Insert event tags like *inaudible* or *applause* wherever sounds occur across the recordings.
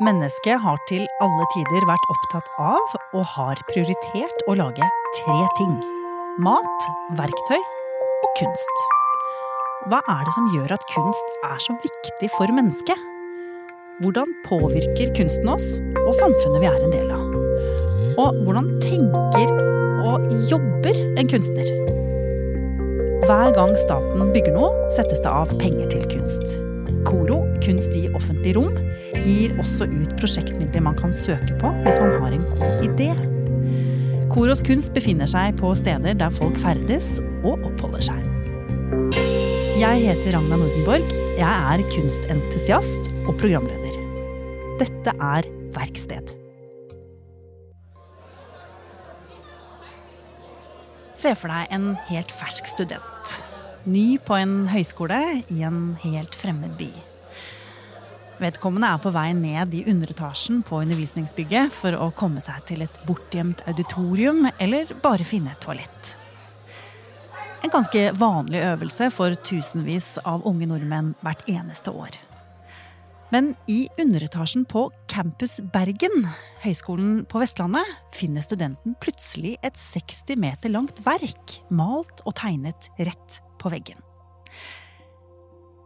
Mennesket har til alle tider vært opptatt av og har prioritert å lage tre ting. Mat, verktøy og kunst. Hva er det som gjør at kunst er så viktig for mennesket? Hvordan påvirker kunsten oss og samfunnet vi er en del av? Og hvordan tenker og jobber en kunstner? Hver gang staten bygger noe, settes det av penger til kunst. KORO, Kunst i offentlig rom, gir også ut prosjektmidler man kan søke på hvis man har en god idé. Koros kunst befinner seg på steder der folk ferdes og oppholder seg. Jeg heter Ragna Nordenborg. Jeg er kunstentusiast og programleder. Dette er Verksted. Se for deg en helt fersk student. Ny på en høyskole i en helt fremmed by. Vedkommende er på vei ned i underetasjen på undervisningsbygget for å komme seg til et bortgjemt auditorium eller bare finne et toalett. En ganske vanlig øvelse for tusenvis av unge nordmenn hvert eneste år. Men i underetasjen på Campus Bergen, høyskolen på Vestlandet, finner studenten plutselig et 60 meter langt verk, malt og tegnet rett på veggen.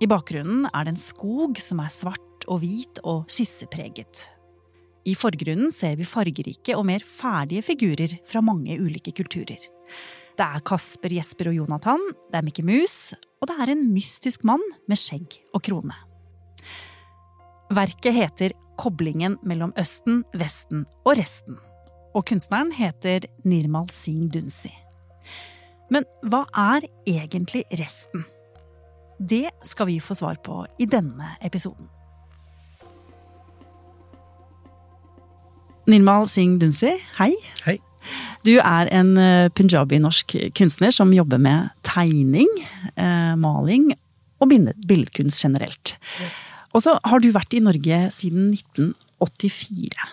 I bakgrunnen er det en skog som er svart og hvit og skissepreget. I forgrunnen ser vi fargerike og mer ferdige figurer fra mange ulike kulturer. Det er Kasper, Jesper og Jonathan, det er Mikke Mus, og det er en mystisk mann med skjegg og krone. Verket heter Koblingen mellom Østen, Vesten og resten, og kunstneren heter Nirmal Singh Dunsi. Men hva er egentlig resten? Det skal vi få svar på i denne episoden. Nirmal Singh Dunsi, hei. Hei. Du er en eh, punjabi-norsk kunstner som jobber med tegning, eh, maling og billedkunst generelt. Og så har du vært i Norge siden 1984.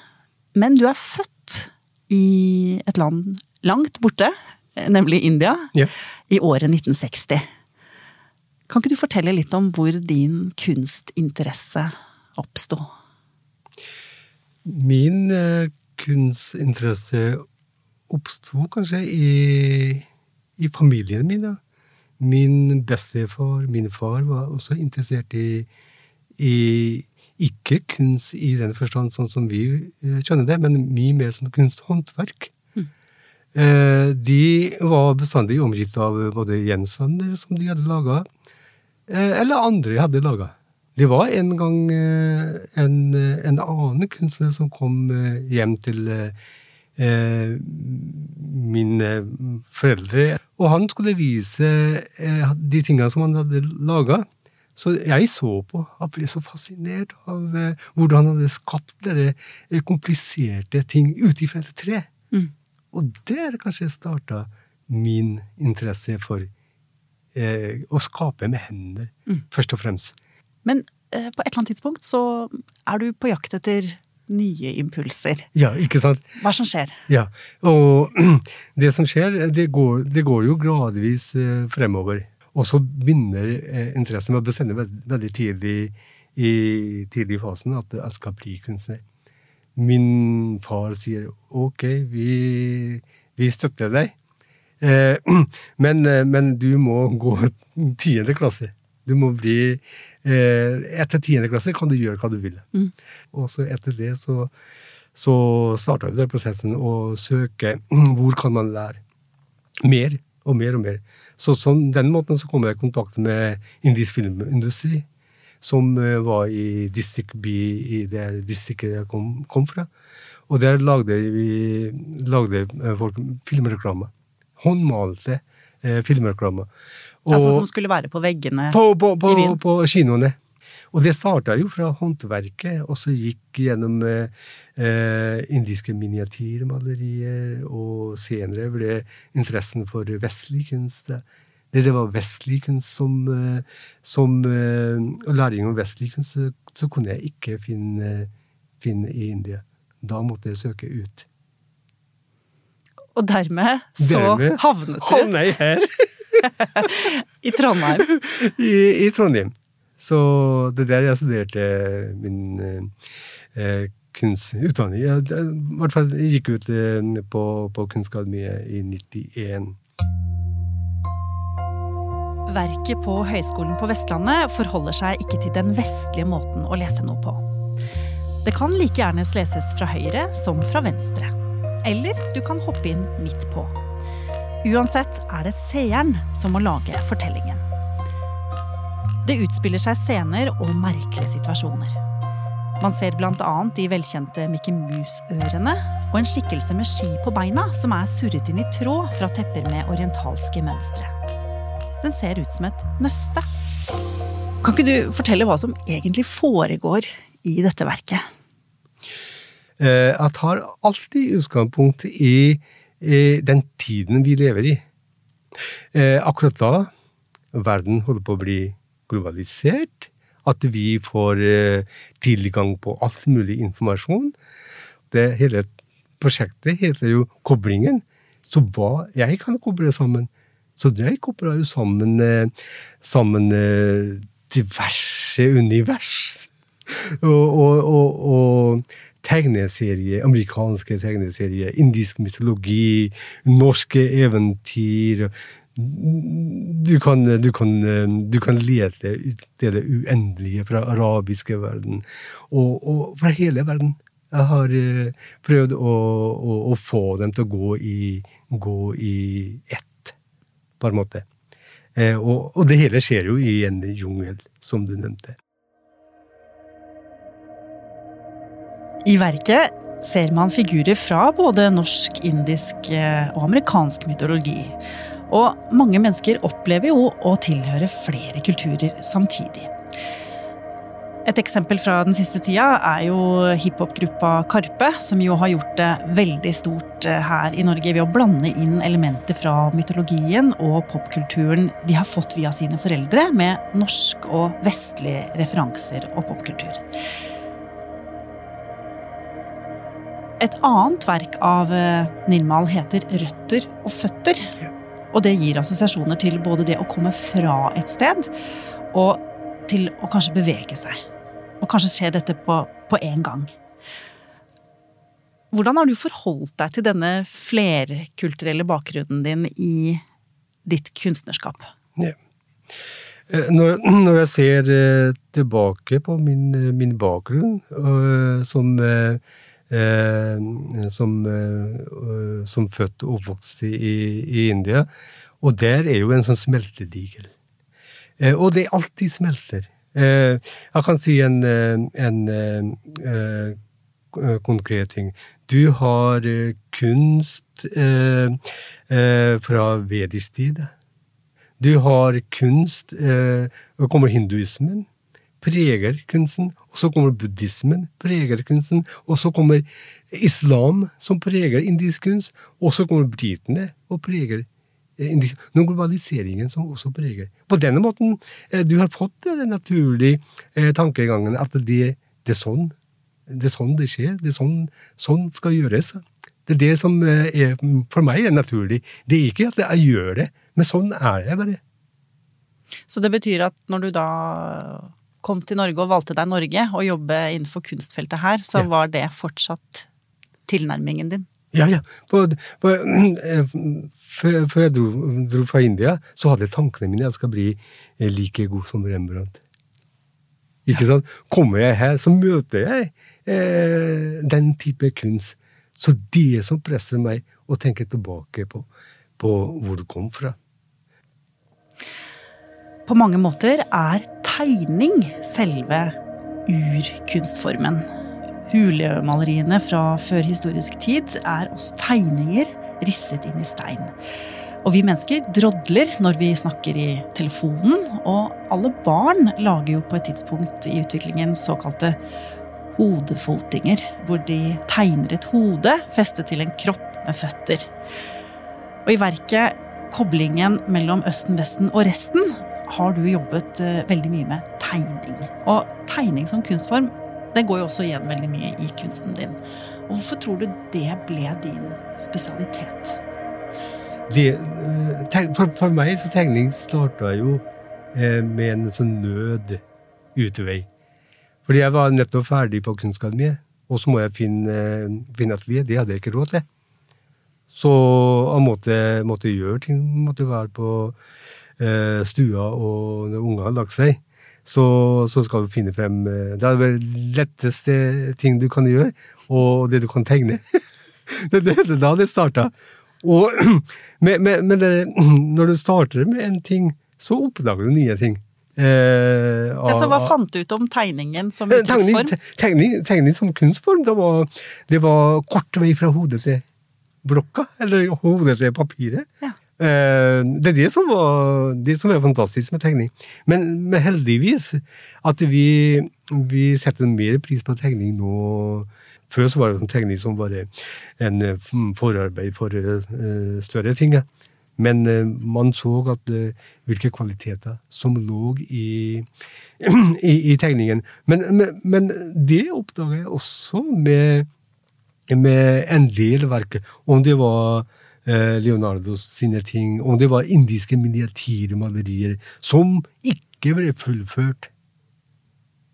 Men du er født i et land langt borte, nemlig India, Ja. i året 1960. Kan ikke du fortelle litt om hvor din kunstinteresse oppsto? Min eh, kunstinteresse oppsto kanskje i, i familien min. Da. Min bestefar, min far, var også interessert i, i ikke kunst i den forstand sånn som vi kjenner skjønner det, men mye mer som kunsthåndverk. Eh, de var bestandig omgitt av både gjenstander som de hadde laga, eh, eller andre hadde laga. Det var en gang eh, en, en annen kunstner som kom hjem til mine foreldre, og han skulle vise de tingene som han hadde laga. Så jeg så på og ble så fascinert av hvordan han hadde skapt eh, kompliserte ting ut ifra et tre. Mm. Og der kanskje starta min interesse for eh, å skape med hender, Mm. først og fremst. Men eh, på et eller annet tidspunkt så er du på jakt etter nye impulser. Ja, ikke sant? Hva som skjer? Ja, og *clears throat* det som skjer, det går, det går jo gradvis eh, fremover. Og så begynner eh, interessen med å bestemme veldig, veldig tidlig i tidlig fasen at jeg skal bli kunstner. Min far sier ok, vi, vi støtter deg, eh, *clears throat* men, eh, men du må gå *laughs* tiende klasse. Du må bli eh, Etter tiende klasse kan du gjøre hva du vil. Mm. Og så etter det så så starta vi den prosessen å søke *clears throat* hvor kan man lære mer og mer og mer. Så på den måten så kom jeg i kontakt med indisk filmindustri, som eh, var i District B, i det distriktet jeg kom, kom fra. Og der lagde vi lagde eh, folk filmreklame. Håndmalte eh, filmreklame. Og- Altså som skulle være på veggene på, på, på, i byen. på kinoene. Og det starta jo fra håndverket, og så gikk gjennom eh, eh, indiske miniatyrmalerier, og senere ble interessen for vestlig kunst. Det, var vestlig kunst som, eh, som eh, Og læring om vestlig kunst så, så kunne jeg ikke finne, finne i India. Da måtte jeg søke ut. Og dermed så Dermed havnet du Havna jeg her! *laughs* i Trondheim. i, i Trondheim. Så det er der jeg studerte min eh, kunstutdanning. Jeg, I hvert fall jeg gikk ut eh, på, på Kunstakademiet i 91. Verket på Høgskolen på Vestlandet forholder seg ikke til den vestlige måten å lese noe på. Det kan like gjerne leses fra høyre som fra venstre. Eller du kan hoppe inn midt på. Uansett er det seeren som må lage fortellingen. Det utspiller seg scener og merkelige situasjoner. Man ser bl.a. de velkjente Mickey Mouse-ørene og en skikkelse med ski på beina som er surret inn i tråd fra tepper med orientalske mønstre. Den ser ut som et nøste. Kan ikke du fortelle hva som egentlig foregår i dette verket? Eh, jeg tar alltid utgangspunkt i, den tiden vi lever i. Eh, akkurat da verden holder på å bli globalisert, at vi får eh, tilgang på alt mulig informasjon. Det hele prosjektet heter jo Koblingen. Så hva jeg kan koble sammen så jeg kobla jo sammen, eh, sammen eh, diverse univers. Og, og, og, og tegneserier, amerikanske tegneserier, indisk mytologi, norske eventyr. Du kan, du kan, du kan lete ut det uendelige fra arabiske verden, og, og, fra hele verden. Jeg har eh, prøvd å, å, å få dem til å gå i, gå i ett på en måte. Eh, og, og, det hele skjer jo i en jungel, som du nevnte. I verket ser man figurer fra både norsk, indisk eh, og amerikansk mytologi. Og mange mennesker opplever jo å tilhøre flere kulturer samtidig. Et eksempel fra den siste tida er jo hiphop-gruppa Karpe, som jo har gjort det veldig stort eh, her i Norge ved å blande inn elementer fra mytologien og popkulturen de har fått via sine foreldre, med norsk og vestlige referanser og popkultur. Et annet verk av eh, Nirmal heter 'Røtter og føtter'. Og det gir assosiasjoner til både det å komme fra et sted og til å kanskje bevege seg. Og kanskje skjer dette på, på én gang. Hvordan har du forholdt deg til denne flerkulturelle bakgrunnen din i ditt kunstnerskap? Ja. Eh, når, når, jeg ser eh, tilbake på min, eh, min bakgrunn som, som, som født og oppvokst i, i, India, og der er jo en sånn smeltedigel. Og det alltid smelter. Eh, jeg kan si en, eh, en, eh, konkret ting. Du har kunst fra vedisk tid. Du har kunst Og kommer hinduismen, preger kunsten. Og så kommer buddhismen, preger kunsten. Og så kommer islam, som preger indisk kunst. Og så kommer britene og preger Eh, noen globaliseringen som også preger. På denne måten eh, du har fått den naturlige eh, tankegangen at det, det, er sånn det er sånn det skjer. Det er sånn, sånn skal gjøres. Det er det som er, for meg er naturlig. Det er ikke at jeg gjør det, men sånn er jeg bare. Så det betyr at når du da kom til Norge og valgte deg Norge og jobbe innenfor kunstfeltet her, så var det fortsatt tilnærmingen din? Ja, ja. På, på, før jeg dro, dro, fra India, så hadde jeg tankene mine at jeg skal bli eh, like god som Rembrandt. Ikke ja. sant? Kommer jeg her, så møter jeg eh, den type kunst. Så det som presser meg å tenke tilbake på, på hvor du kom fra. På mange måter er tegning selve urkunstformen. Hulemaleriene fra førhistorisk tid er også tegninger risset inn i stein. Og vi mennesker drodler når vi snakker i telefonen, og alle barn lager jo på et tidspunkt i utviklingen såkalte hodefotinger, hvor de tegner et hode festet til en kropp med føtter. Og i verket Koblingen mellom Østen, Vesten og resten har du jobbet eh, veldig mye med tegning. Og tegning som kunstform det går jo også igjen veldig mye i kunsten din. Og hvorfor tror du det ble din spesialitet? Det, eh, for, for, meg så tegning starta jo eh, med en sånn nød utvei. Fordi jeg var nettopp ferdig på Kunstakademiet. og så må jeg finne, finne atelier. Det hadde jeg ikke råd til. Så jeg måtte, måtte gjøre ting. Måtte være på eh, stua, og når ungene hadde lagt seg, så, så, skal du finne frem eh, Det er det letteste ting du kan gjøre, og det du kan tegne. *laughs* det, det da det starta. Og, *clears throat* men, men, men det, *clears throat* når du starter med en ting, så oppdager du nye ting. Eh, ja, så Hva fant du ut om tegningen som eh, kunstform? Tegning, tegning, som kunstform, det var, det var kort vei fra hodet til blokka, eller hodet til papiret. Ja. Eh, det er det som, var, det som er fantastisk med tegning. Men, men heldigvis at vi, vi, setter mer pris på tegning nå. Før så var det en tegning som var en eh, forarbeid for uh, større ting. Men uh, man så at hvilke kvaliteter som lå i, *clears throat* i, i tegningen. Men, men, men, det oppdaga jeg også med, med en del verk. Om det var Leonardo sine ting, om det var indiske miniatyrmalerier som ikke ble fullført.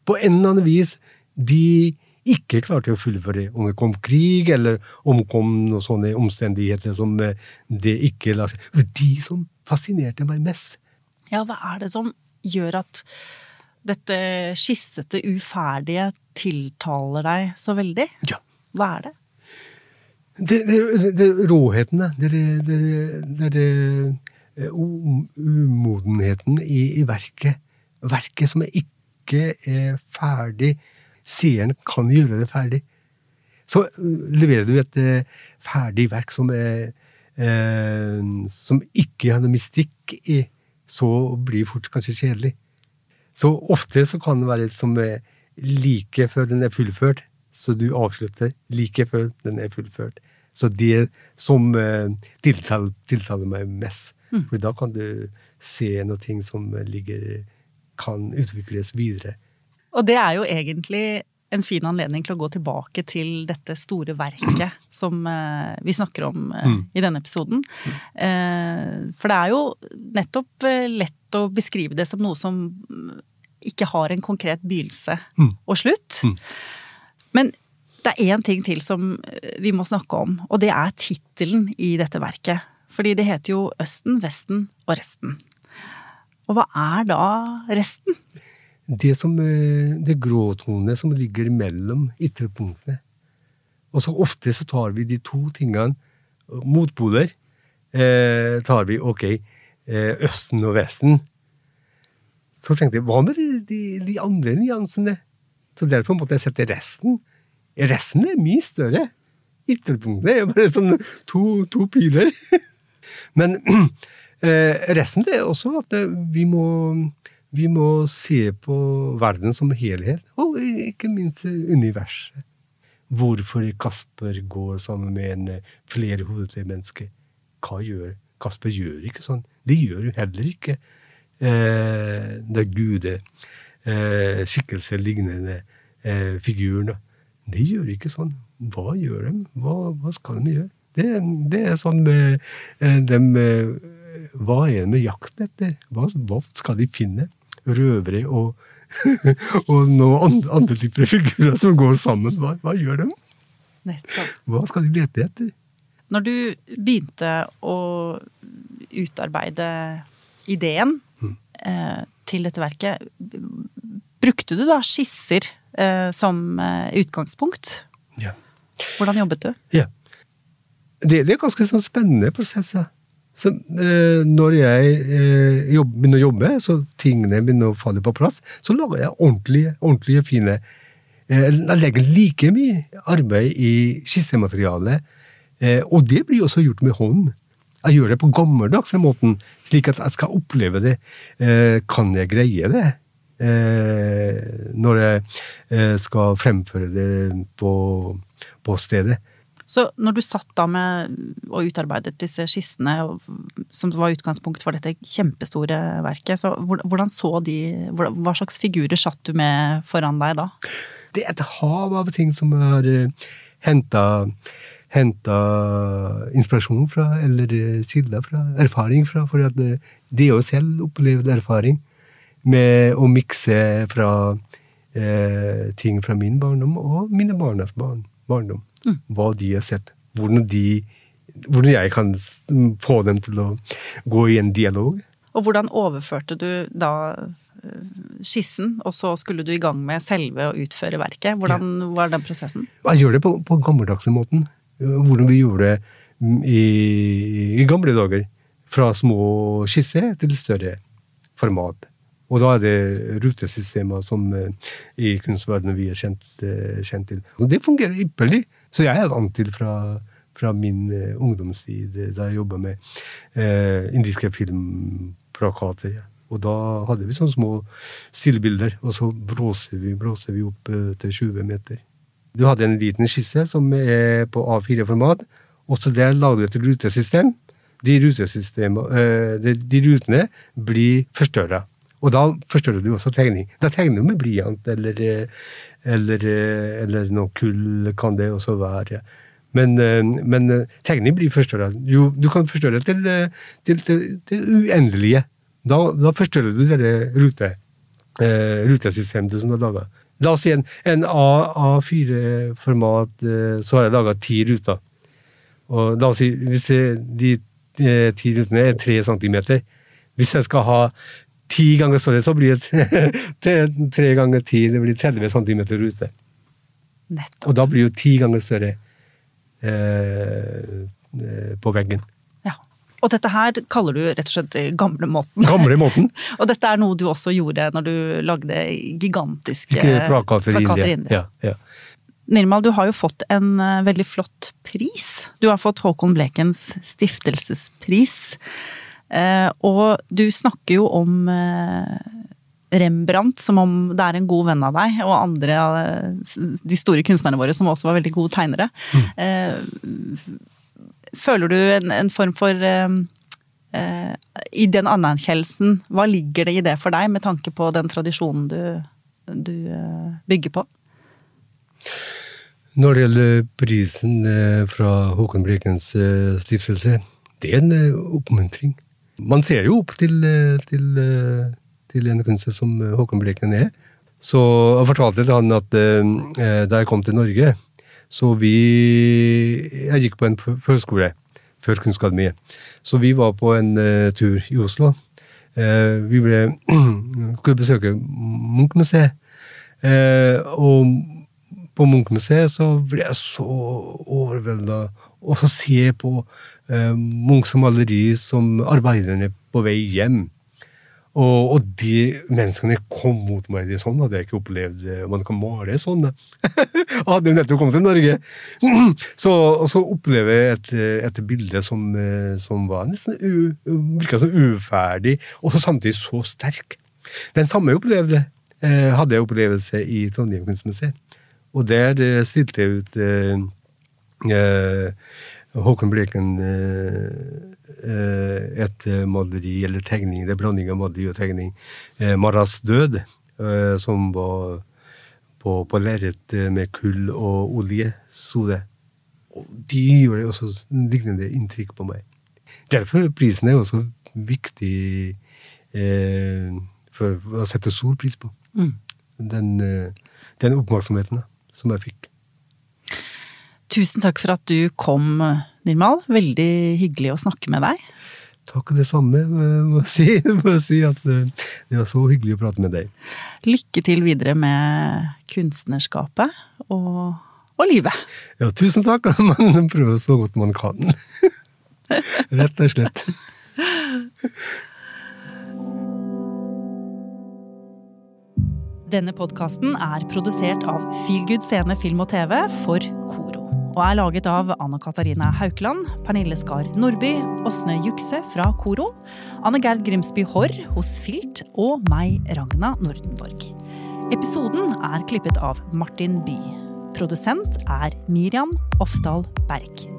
På en eller annen vis. De ikke klarte å fullføre. Om det kom krig, eller om det kom noen sånne omstendigheter som eh, det ikke lar seg Det de som fascinerte meg mest. Ja, hva er det som gjør at dette skissete, uferdige tiltaler deg så veldig? Ja. Hva er det? Det, det, det råheten, det, eh, umodenheten i, i verket. Verket som ikke er ferdig Seeren kan gjøre det ferdig. Så øh, leverer du et uh, ferdig verk som, er, eh, som ikke har noe mystikk i, så blir fort kanskje kjedelig. Så ofte så kan det være et som er like før den er fullført, så du avslutter like før den er fullført. Så det som tiltaler, tiltaler, meg mest. Mm. For da kan du se noe som ligger, kan utvikles videre. Og det er jo egentlig en fin anledning til å gå tilbake til dette store verket *clears throat* som eh, vi snakker om eh, mm. i denne episoden. Eh, for det er jo nettopp lett å beskrive det som noe som ikke har en konkret begynnelse mm. og slutt. Men det er én ting til som vi må snakke om, og det er tittelen i dette verket. Fordi det heter jo Østen, Vesten og resten. Og hva er da resten? det, som, eh, det gråtonene som ligger mellom ytterpunktene. Og så ofte så tar vi de to tingene, motpoler, eh, tar vi ok, eh, Østen og Vesten. Så tenkte jeg, hva med de, de, de andre nyansene? Så derfor måtte jeg sette resten. Resten er mye større. Ytterpunktet er bare sånn to, to piler. *laughs* Men *clears throat* eh, resten er også at eh, vi må vi må se på verden som helhet, og ikke minst universet. Hvorfor Kasper går sammen med en flerhodet menneske. Hva gjør Kasper gjør ikke sånn. Det gjør jo heller ikke eh, det gude, eh, skikkelse lignende eh, figurene. De gjør ikke sånn. Hva gjør de? Hva, hva skal de gjøre? Det, det er sånn med eh, dem eh, Hva er det med jakt etter? Hva, hva skal de finne? røvere og, *laughs* og noen andre typer figurer som går sammen. Hva, hva gjør de? Hva skal de lete etter? Når du begynte å utarbeide ideen mm. eh, til dette verket, brukte du da skisser eh, som eh, utgangspunkt? Ja. Hvordan jobbet du? Ja. Det, det er ganske sånn spennende prosesser. Så eh, når jeg eh, jobb, begynner å jobbe, så tingene begynner å falle på plass, så lager jeg ordentlige, ordentlige fine eh, Jeg legger like mye arbeid i skissematerialet, eh, og det blir også gjort med hånd. Jeg gjør det på gammeldagse måten, slik at jeg skal oppleve det. Eh, kan jeg greie det? Eh, når jeg skal fremføre det på, på stedet. Så når du satt da med og utarbeidet disse skissene, som var utgangspunkt for dette kjempestore verket, så hvordan så de Hva slags figurer satt du med foran deg da? Det er et hav av ting som er henta henta inspirasjon fra, eller eh, kilder fra, erfaring fra. For at de det er jo selv opplevd erfaring med å mikse fra eh, ting fra min barndom og mine barnas barn, barndom. Mm. Hva de har sett. Hvordan, de, hvordan jeg kan få dem til å gå i en dialog. Og hvordan overførte du da eh, skissen, og så skulle du i gang med selve å utføre verket? Hvordan var den prosessen? Jeg gjør det på, på gammeldagse måten. Hvordan vi gjorde i, i gamle dager. Fra små skisser til større format. Og da er det rutesystemer som eh, i kunstverdenen vi er kjent, eh, kjent til. Og det fungerer ypperlig. Så jeg er vant til fra, fra min eh, ungdomstid, da jeg jobba med eh, indiske filmplakater. Ja. Og da hadde vi sånne små stillbilder, og så blåser vi, blåser vi opp til 20 meter. Du hadde en liten skisse som er på A4-format. Også der lagde du et rutesystem. De, eh, de, rutene blir forstørra. Og da forstørrer du også tegning. Da tegner du med blyant eller, eh, eller, eh, eller noe kull kan det også være. Men, men tegning blir forstørra. Du, kan forstørre til, til, til, det uendelige. Da, da forstørrer du det rute, rutesystemet du har laga. La oss si en, en A, A4-format, eh, så har jeg laga ti ruter. Og la oss si, hvis jeg- de eh, ti rutene er tre centimeter Hvis jeg skal ha ti ganger større, så blir det *laughs* tre- tre ganger ti, det blir 30 centimeter rute. Nettopp. Og da blir jo ti ganger større eh, eh, på veggen. Og dette her kaller du rett og slett gamlemåten. Gamle måten. *laughs* Og dette er noe du også gjorde når du lagde gigantiske plakater i India. Ja, ja. Nirmal, du har jo fått en eh, veldig flott pris. Du har fått Håkon Blekens stiftelsespris. Eh, og du snakker jo om eh, Rembrandt som om det er en god venn av deg, og andre av de store kunstnerne våre som også var veldig gode tegnere. Eh, føler du en, en form for eh, eh, I den anerkjennelsen, hva ligger det i det for deg, med tanke på den tradisjonen du, du eh, bygger på? Når det gjelder prisen eh, fra Håkon Brekens eh, stiftelse, det er en oppmuntring. Man ser jo opp til, til, til en kunstner som Håkon Bleken er. Så jeg fortalte til han at da jeg kom til Norge, så vi Jeg gikk på en førskole før Kunstakademiet. Så vi var på en uh, tur i Oslo. Uh, vi ble *clears throat* skulle besøke Munch-museet. Eh, og på Munch-museet så ble jeg så overvelda. Og så se på eh, Munchs maleri som arbeiderne på vei hjem. Og, og de menneskene kom mot meg. Er sånn hadde jeg ikke opplevd eh, Man kan male sånn. *laughs* Hadde jo nettopp kommet til Norge. *clears throat* Så, og så opplever jeg et, et bilde som, eh, som var nesten u, virka som uferdig, og så samtidig så sterk. Den samme opplevde, eh, hadde jeg opplevelse i Trondheim kunstmuseum. Og der eh, stilte jeg ut eh, eh, Håkon Bleken eh, eh, et maleri, eller tegning, det er blanding av maleri og tegning, eh, 'Maras død', eh, som var på, på lerret med kull og olje, sto det. Og de gjorde også lignende inntrykk på meg. Derfor prisen er også viktig eh, for å sette stor pris på. Mm. Den, den oppmerksomheten da, som jeg fikk. Tusen takk for at du kom, Nirmal. Veldig hyggelig å snakke med deg. Takk det samme, eh, må si. *laughs* Må si at det var så hyggelig å prate med deg. Lykke til videre med kunstnerskapet og, og livet. Ja, tusen takk. *laughs* Man prøver så godt man kan. *laughs* Rett og slett. Denne podkasten er produsert av Feelgood Scene Film og TV for. Og er laget av Anna Katarina Haukeland, Pernille Skar Nordby, Åsne Jukse fra Koro, Anne Gerd Grimsby Haarr hos Filt og meg, Ragna Nordenborg. Episoden er klippet av Martin By. Produsent er Miriam Ofsdal Berg.